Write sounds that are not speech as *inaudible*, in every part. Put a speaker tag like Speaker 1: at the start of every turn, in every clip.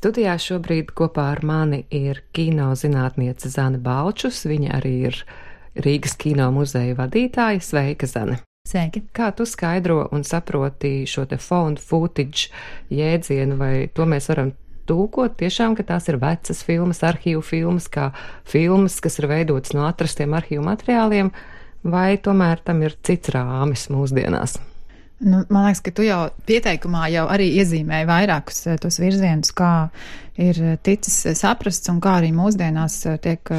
Speaker 1: Studijā šobrīd kopā ar mani ir kino zinātniece Zana Balčus. Viņa arī ir Rīgas kino muzeja vadītāja. Sveika, Zana!
Speaker 2: Sveiki!
Speaker 1: Kā tu skaidro un saproti šo te found footage jēdzienu, vai to mēs varam tūkot tiešām, ka tās ir vecas filmas, arhīvu filmas, kā filmas, kas ir veidotas no atrastiem arhīvu materiāliem, vai tomēr tam ir cits rāmis mūsdienās?
Speaker 2: Nu, man liekas, ka tu jau pieteikumā jau arī iezīmēji vairākus eh, tos virzienus, kā ir eh, ticis eh, saprasts un kā arī mūsdienās tiek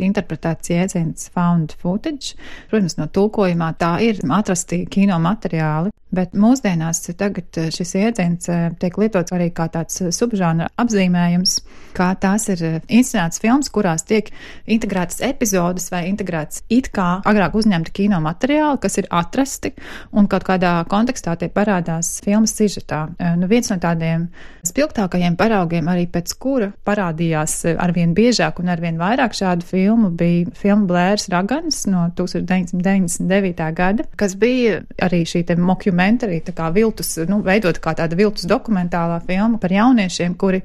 Speaker 2: interpretēts jēdziens found footage. Protams, no tulkojumā tā ir atrasti kino materiāli, bet mūsdienās tagad šis jēdziens tiek lietots arī kā tāds subžāna apzīmējums, kā tās ir inscenētas filmas, kurās tiek integrētas epizodes vai integrētas it kā agrāk uzņemti kino materiāli, kas ir atrasti un kaut kādā kontekstā tie parādās filmas sižetā. Nu, viens no tādiem spilgtākajiem paraugiem, arī pēc kura parādījās arvien biežāk un arvien vairāk šādu filmu, bija filma Blērs Ragans no 1999. gada, kas bija arī šī te mockumentary, tā kā viltus, nu, veidot kā tāda viltus dokumentālā filma par jauniešiem, kuri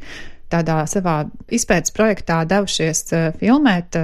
Speaker 2: tādā savā izpētes projektā devušies filmēt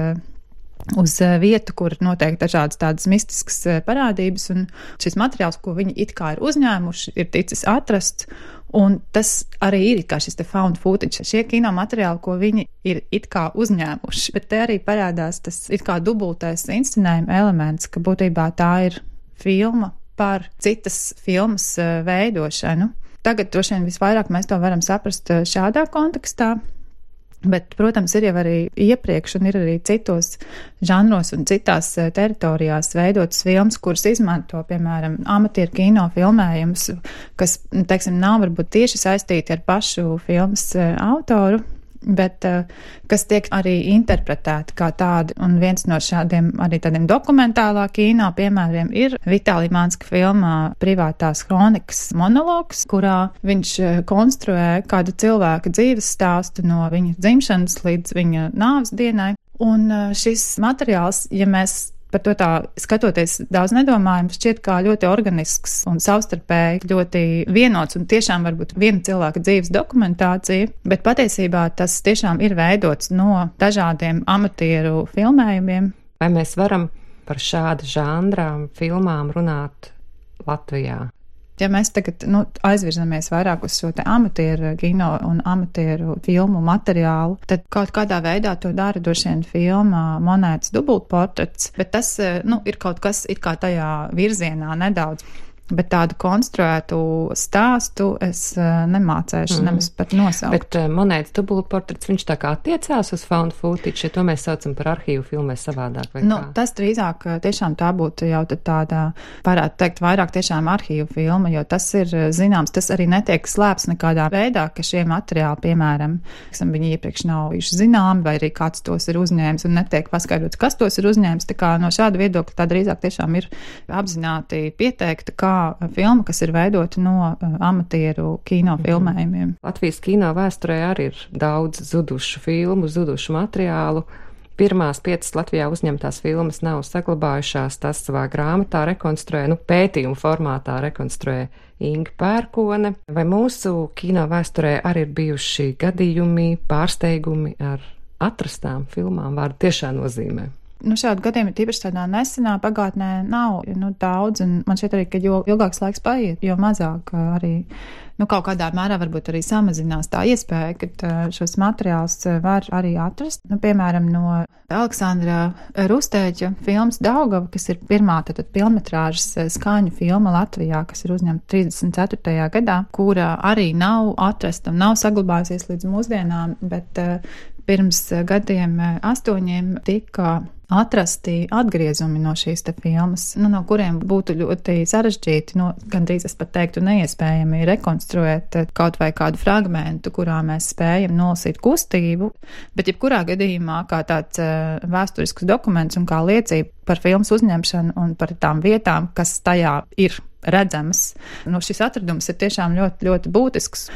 Speaker 2: uz eh, vietu, kur notiek dažādas tādas mistiskas eh, parādības, un šis materiāls, ko viņi it kā ir uzņēmuši, ir ticis atrasts. Un tas arī ir kā šis found footage, šie kino materiāli, ko viņi ir it kā uzņēmuši. Bet te arī parādās tas it kā dubultais inscenējuma elements, ka būtībā tā ir filma par citas filmas eh, veidošanu. Tagad droši vien visvairāk mēs to varam saprast šādā kontekstā, Bet, protams, ir jau arī iepriekš, un ir arī citos žanros un citās eh, teritorijās veidotas filmas, kuras izmanto, piemēram, amatieru kino filmējumus, kas, teiksim, nav varbūt tieši saistīti ar pašu filmas eh, autoru, bet uh, kas tiek arī interpretēti kā tādi. Un viens no šādiem arī tādiem dokumentālā kino piemēriem ir Vitālija Mānska filmā Privātās kronikas monologs, kurā viņš uh, konstruē kādu cilvēka dzīves stāstu no viņa dzimšanas līdz viņa nāves dienai. Un šis materiāls, ja mēs par to tā skatoties daudz nedomājumu, šķiet kā ļoti organisks un savstarpēji ļoti vienots un tiešām varbūt viena cilvēka dzīves dokumentācija, bet patiesībā tas tiešām ir veidots no dažādiem amatieru filmējumiem.
Speaker 1: Vai mēs varam par šādu žanrām filmām runāt Latvijā?
Speaker 2: Ja mēs tagad nu, aizvirzamies vairāk uz šo amatieru kino un amatieru filmu materiālu, tad kaut kādā veidā to dara droši vien filma monētas dubultportrets, bet tas nu, ir kaut kas it kā tajā virzienā nedaudz bet tādu konstruētu stāstu es uh, nemācēšu mm. nemaz pat nosaukt.
Speaker 1: Bet uh, monētas dubultportrets, viņš tā kā attiecās uz found footage, ja to mēs saucam par arhīvu filmē savādāk.
Speaker 2: Nu, kā? tas drīzāk tiešām tā būtu jau tāda, varētu teikt, vairāk tiešām arhīvu filma, jo tas ir zināms, tas arī netiek slēpts nekādā veidā, ka šie materiāli, piemēram, esam, viņi iepriekš nav bijuši zināmi, vai arī kāds tos ir uzņēmis un netiek paskaidrots, kas tos ir uzņēmis. Tā kā no šāda viedokļa tā drīzāk tiešām ir apzināti pieteikta, kā filma, kas ir veidota no uh, amatieru kino mhm. filmējumiem.
Speaker 1: Latvijas kino vēsturē arī ir daudz zudušu filmu, zudušu materiālu. Pirmās piecas Latvijā uzņemtās filmas nav saglabājušās, tas savā grāmatā rekonstruē, nu, pētījuma formātā rekonstruē Inga Pērkone. Vai mūsu kino vēsturē arī ir bijuši gadījumi, pārsteigumi ar atrastām filmām vārdu tiešā nozīmē?
Speaker 2: Nu, šādu gadījumu tīpaši tādā nesenā pagātnē nav nu, daudz, man šķiet arī, ka jo ilgāks laiks paiet, jo mazāk arī, nu, kaut kādā mērā varbūt arī samazinās tā iespēja, ka šos materiālus var arī atrast. Nu, piemēram, no Aleksandra Rustēģa filmas Daugava, kas ir pirmā tad pilnmetrāžas skaņu filma Latvijā, kas ir uzņemta 34. gadā, kura arī nav atrasta un nav saglabājusies līdz mūsdienām, bet pirms gadiem astoņiem tika atrasti atgriezumi no šīs filmas, nu, no kuriem būtu ļoti sarežģīti, no, gandrīz es pat teiktu, neiespējami rekonstruēt kaut vai kādu fragmentu, kurā mēs spējam nolasīt kustību, bet jebkurā gadījumā kā tāds uh, vēsturisks dokuments un kā liecība par filmas uzņemšanu un par tām vietām, kas tajā ir redzamas. Nu, šis atradums ir tiešām ļoti, ļoti būtisks.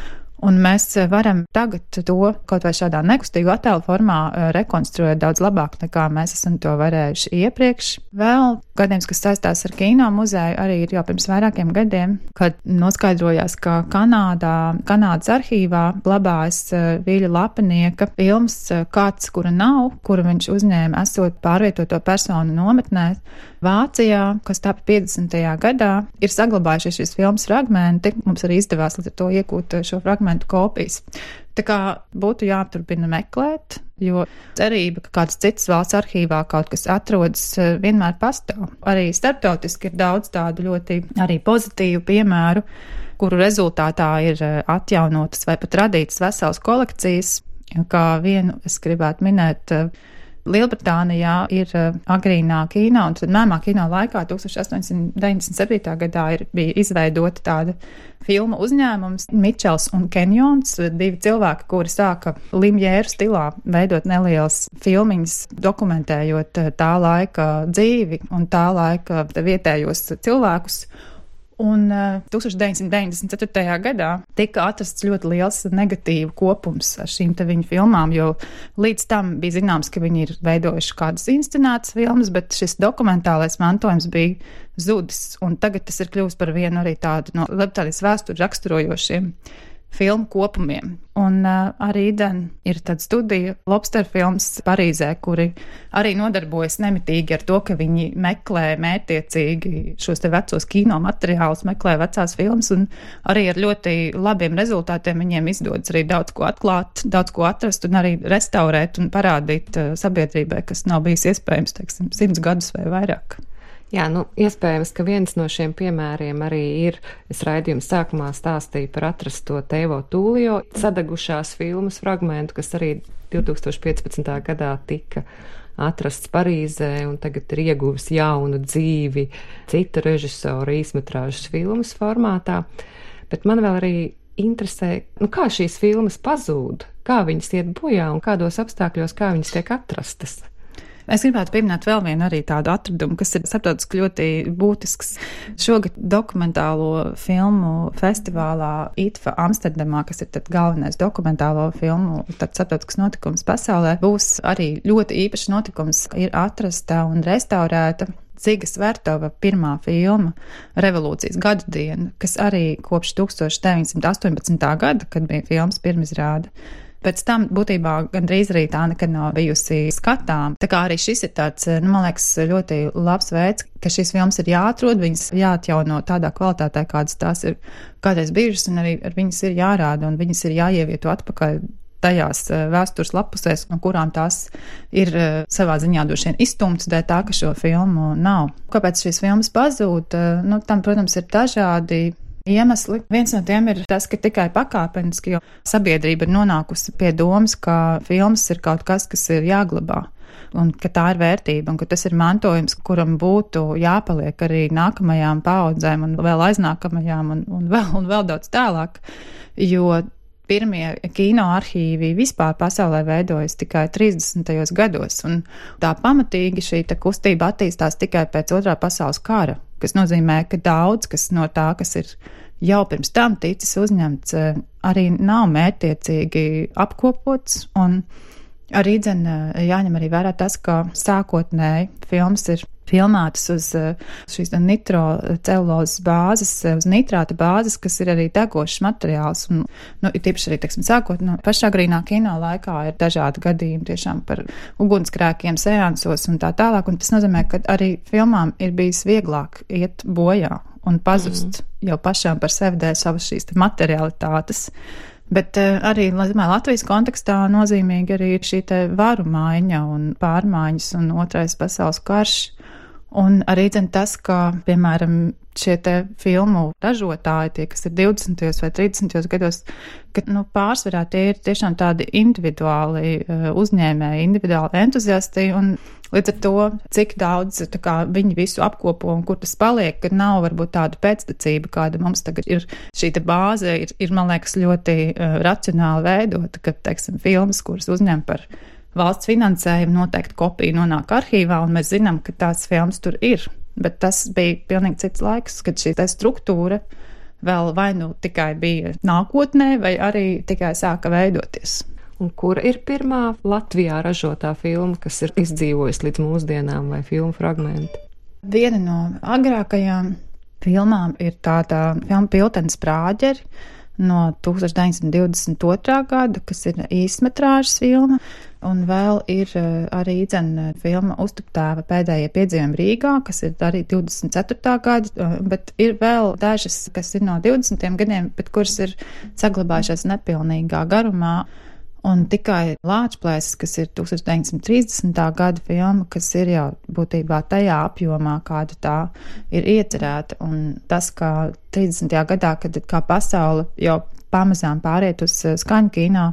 Speaker 2: Un mēs varam tagad to kaut vai šādā nekustīgu attēlu formā eh, rekonstruēt daudz labāk nekā mēs esam to varējuši iepriekš. Vēl gadījums, kas saistās ar kino muzeju, arī ir jau pirms vairākiem gadiem, kad noskaidrojās, ka Kanādā, Kanādas arhīvā glabājas eh, Vīļa Lapinieka filmas eh, kāds, kura nav, kuru viņš uzņēma esot pārvietoto personu nometnē Vācijā, kas tapa 50. gadā. Ir saglabājušies šīs filmas fragmenti. Mums arī izdevās līdz ar to iegūt šo fragmentu kopijas. Tā kā būtu jāturpina meklēt, jo cerība, ka kāds cits valsts arhīvā kaut kas atrodas, eh, vienmēr pastāv. Arī starptautiski ir daudz tādu ļoti arī pozitīvu piemēru, kuru rezultātā ir eh, atjaunotas vai pat radītas veselas kolekcijas. Kā vienu es gribētu minēt, uh, Lielbritānijā ir uh, agrīnā kino, un tad mēmā kino laikā 1897. gadā ir, bija izveidota tāda filmu uzņēmums Mičels un Kenjons, divi cilvēki, kuri sāka limjēru stilā veidot nelielas filmiņas, dokumentējot uh, tā laika dzīvi un tā laika vietējos cilvēkus. Un uh, 1994. gadā tika atrasts ļoti liels negatīvu kopums ar šīm te viņu filmām, jo līdz tam bija zināms, ka viņi ir veidojuši kādas inscenētas filmas, bet šis dokumentālais mantojums bija zudis. Un tagad tas ir kļuvis par vienu arī tādu no Lietuvas vēstures raksturojošiem filmu kopumiem. Un uh, arī Dan ir tāda studija Lobster films Parīzē, kuri arī nodarbojas nemitīgi ar to, ka viņi meklē mērtiecīgi šos te vecos kino materiālus, meklē vecās filmas un arī ar ļoti labiem rezultātiem viņiem izdodas arī daudz ko atklāt, daudz ko atrast un arī restaurēt un parādīt uh, sabiedrībai, kas nav bijis iespējams, teiksim, simts gadus vai vairāk.
Speaker 1: Jā, nu, iespējams, ka viens no šiem piemēriem arī ir, es raidījuma sākumā stāstīju par atrasto Tevo Tūlio sadegušās filmas fragmentu, kas arī 2015. gadā tika atrasts Parīzē un tagad ir ieguvis jaunu dzīvi cita režisora īsmetrāžas filmas formātā. Bet man vēl arī interesē, nu, kā šīs filmas pazūd, kā viņas iet bojā un kādos apstākļos, kā viņas tiek atrastas.
Speaker 2: Es gribētu pieminēt vēl vienu arī tādu atradumu, kas ir starptautiski ļoti būtisks. Šogad dokumentālo filmu festivālā ITFA Amsterdamā, kas ir galvenais dokumentālo filmu starptautisks notikums pasaulē, būs arī ļoti īpašs notikums. Ir atrasta un restaurēta Zigas Vertova pirmā filma Revolūcijas gadu diena, kas arī kopš 1918. gada, kad bija filmas pirmizrāde, Pēc tam būtībā gandrīz arī tā nekad nav bijusi skatām. Tā kā arī šis ir tāds, nu, man liekas, ļoti labs veids, ka šīs filmas ir jāatrod, viņas jāatjauno tādā kvalitātē, kādas tās ir kādreiz bijušas, un arī ar viņas ir jārāda, un viņas ir jāievieto atpakaļ tajās eh, vēstures lapusēs, no kurām tās ir eh, savā ziņā droši vien izstumtas dēļ tā, ka šo filmu nav. Kāpēc šīs filmas pazūd? Eh, nu, tam, protams, ir dažādi iemesli. Viens no tiem ir tas, ka tikai pakāpeniski, jo sabiedrība ir nonākusi pie domas, ka filmas ir kaut kas, kas ir jāglabā. Un ka tā ir vērtība, un ka tas ir mantojums, kuram būtu jāpaliek arī nākamajām paudzēm, un vēl aiznākamajām, un, un, vēl, un vēl daudz tālāk. Jo pirmie kino arhīvi vispār pasaulē veidojas tikai 30. gados, un tā pamatīgi šī kustība attīstās tikai pēc otrā pasaules kara kas nozīmē, ka daudz kas no tā, kas ir jau pirms tam ticis uzņemts, eh, arī nav mērtiecīgi apkopots. Arī dzen, eh, jāņem arī vērā tas, ka sākotnēji filmas ir filmētas uz eh, šīs nitrocelulozes bāzes, uz nitrāta bāzes, kas ir arī degošs materiāls. Un, nu, ir tieši arī, teiksim, sākot no nu, pašā grīnā kino laikā ir dažādi gadījumi tiešām par ugunskrēkiem, seansos un tā tālāk. Un tas nozīmē, ka arī filmām ir bijis vieglāk iet bojā un pazust mm. jau pašām par sevi dēļ savas šīs materialitātes. Bet uh, arī Latvijas kontekstā nozīmīgi arī ir šī varu maiņa un pārmaiņas un otrais pasaules karš. Un arī dzen, tas, ka, piemēram, šie filmu ražotāji, tie, kas ir 20. vai 30. gados, ka nu, pārsvarā tie ir tiešām tādi individuāli uh, uzņēmēji, individuāli entuziasti. Līdz ar to, cik daudz kā, viņi visu apkopo un kur tas paliek, ka nav varbūt tāda pēctecība, kāda mums tagad ir. Šī bāze ir, ir, man liekas, ļoti uh, racionāli veidota, ka, teiksim, filmas, kuras uzņem par valsts finansējumu noteikti kopija nonāk arhīvā, un mēs zinām, ka tās filmas tur ir. Bet tas bija pilnīgi cits laiks, kad šī struktūra vēl vai nu tikai bija nākotnē, vai arī tikai sāka veidoties.
Speaker 1: Un kur ir pirmā Latvijā ražotā filma, kas ir izdzīvojusi līdz mūsdienām, vai filmu fragmenti?
Speaker 2: Viena no agrākajām filmām ir tāda filma Piltens Prāģeri no 1922. gada, kas ir īstmetrāžas filma. Un vēl ir eh, arī dzene filma Uztuptēva pēdējie piedzīvojumi Rīgā, kas ir arī 24. gada, eh, bet ir vēl dažas, kas ir no 20. gadiem, bet kuras ir saglabājušās nepilnīgā garumā. Un tikai Lāčplēsis, kas ir 1930. gada filma, kas ir jau būtībā tajā apjomā, kāda tā ir iecerēta. Un tas, kā 30. gadā, kad kā pasaule jau pamazām pāriet uz eh, skaņu kino,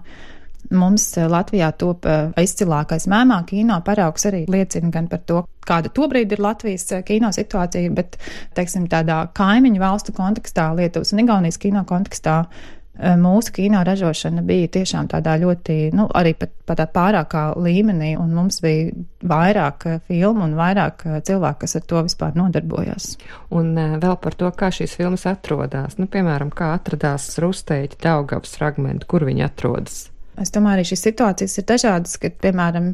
Speaker 2: mums eh, Latvijā top eh, izcilākais mēmā kino paraugs arī liecina gan par to, kāda tobrīd ir Latvijas kino situācija, bet, teiksim, tādā kaimiņu valstu kontekstā, Lietuvas un Igaunijas kino kontekstā mūsu kino ražošana bija tiešām tādā ļoti, nu, arī pat, pat pārākā līmenī, un mums bija vairāk filmu un vairāk cilvēku, kas ar to vispār nodarbojās.
Speaker 1: Un vēl par to, kā šīs filmas atrodas. Nu, piemēram, kā atradās Rusteļa Daugavas fragmenti, kur viņi atrodas.
Speaker 2: Es domāju, arī šīs situācijas ir dažādas, kad, piemēram,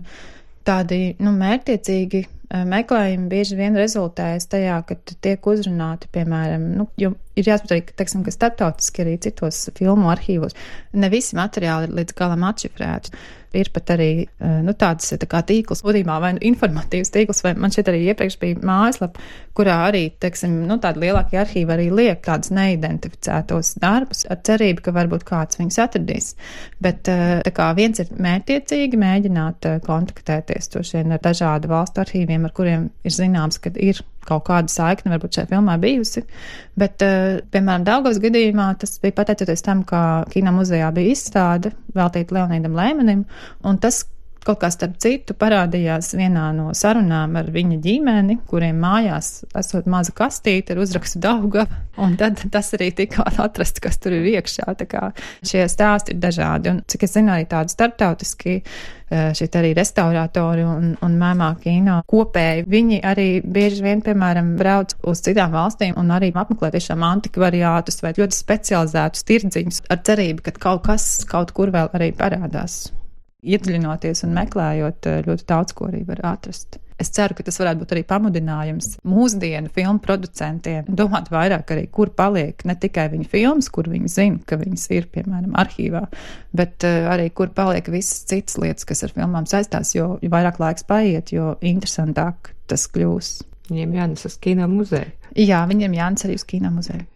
Speaker 2: tādi, nu, mērtiecīgi meklējumi bieži vien rezultējas tajā, ka tiek uzrunāti, piemēram, nu, jo ir jāsaprot arī, teiksim, ka starptautiski arī citos filmu arhīvos ne visi materiāli ir līdz galam atšifrēti. Ir pat arī nu, tāds tā kā tīkls, būtībā vai nu informatīvs tīkls, vai man šeit arī iepriekš bija mājaslapa, kurā arī, teiksim, nu, tādi lielākie arhīvi arī liek tādus neidentificētos darbus ar cerību, ka varbūt kāds viņus atradīs. Bet tā kā viens ir mērtiecīgi mēģināt kontaktēties to šiem ar dažādu valstu arhīviem, ar kuriem ir zināms, ka ir kaut kāda saikne varbūt šajā filmā bijusi. Bet, uh, piemēram, Daugavas gadījumā tas bija pateicoties tam, ka kino muzejā bija izstāde veltīta Leonīdam Lēmanim, un tas kaut kā starp citu parādījās vienā no sarunām ar viņa ģimeni, kuriem mājās esot maza kastīte ar uzrakstu Daugava, un tad tas arī tika *laughs* atrasts, kas tur ir iekšā. Tā kā šie stāsti ir dažādi, un cik es zinu, arī tādi starptautiski eh, šeit arī restauratori un, un mēmā kino kopēji. Viņi arī bieži vien, piemēram, brauc uz citām valstīm un arī apmeklē tiešām antikvariātus vai ļoti specializētus tirdziņus ar cerību, ka kaut kas kaut kur vēl arī parādās iedziļinoties un meklējot, eh, ļoti daudz ko arī var atrast. Es ceru, ka tas varētu būt arī pamudinājums mūsdienu filmu producentiem domāt vairāk arī, kur paliek ne tikai viņu filmas, kur viņi zina, ka viņas ir, piemēram, arhīvā, bet uh, arī kur paliek visas citas lietas, kas ar filmām saistās, jo, jo vairāk laiks paiet, jo interesantāk tas kļūs.
Speaker 1: Viņiem jānes uz kino muzeju.
Speaker 2: Jā, viņiem jānes arī uz kino muzeju.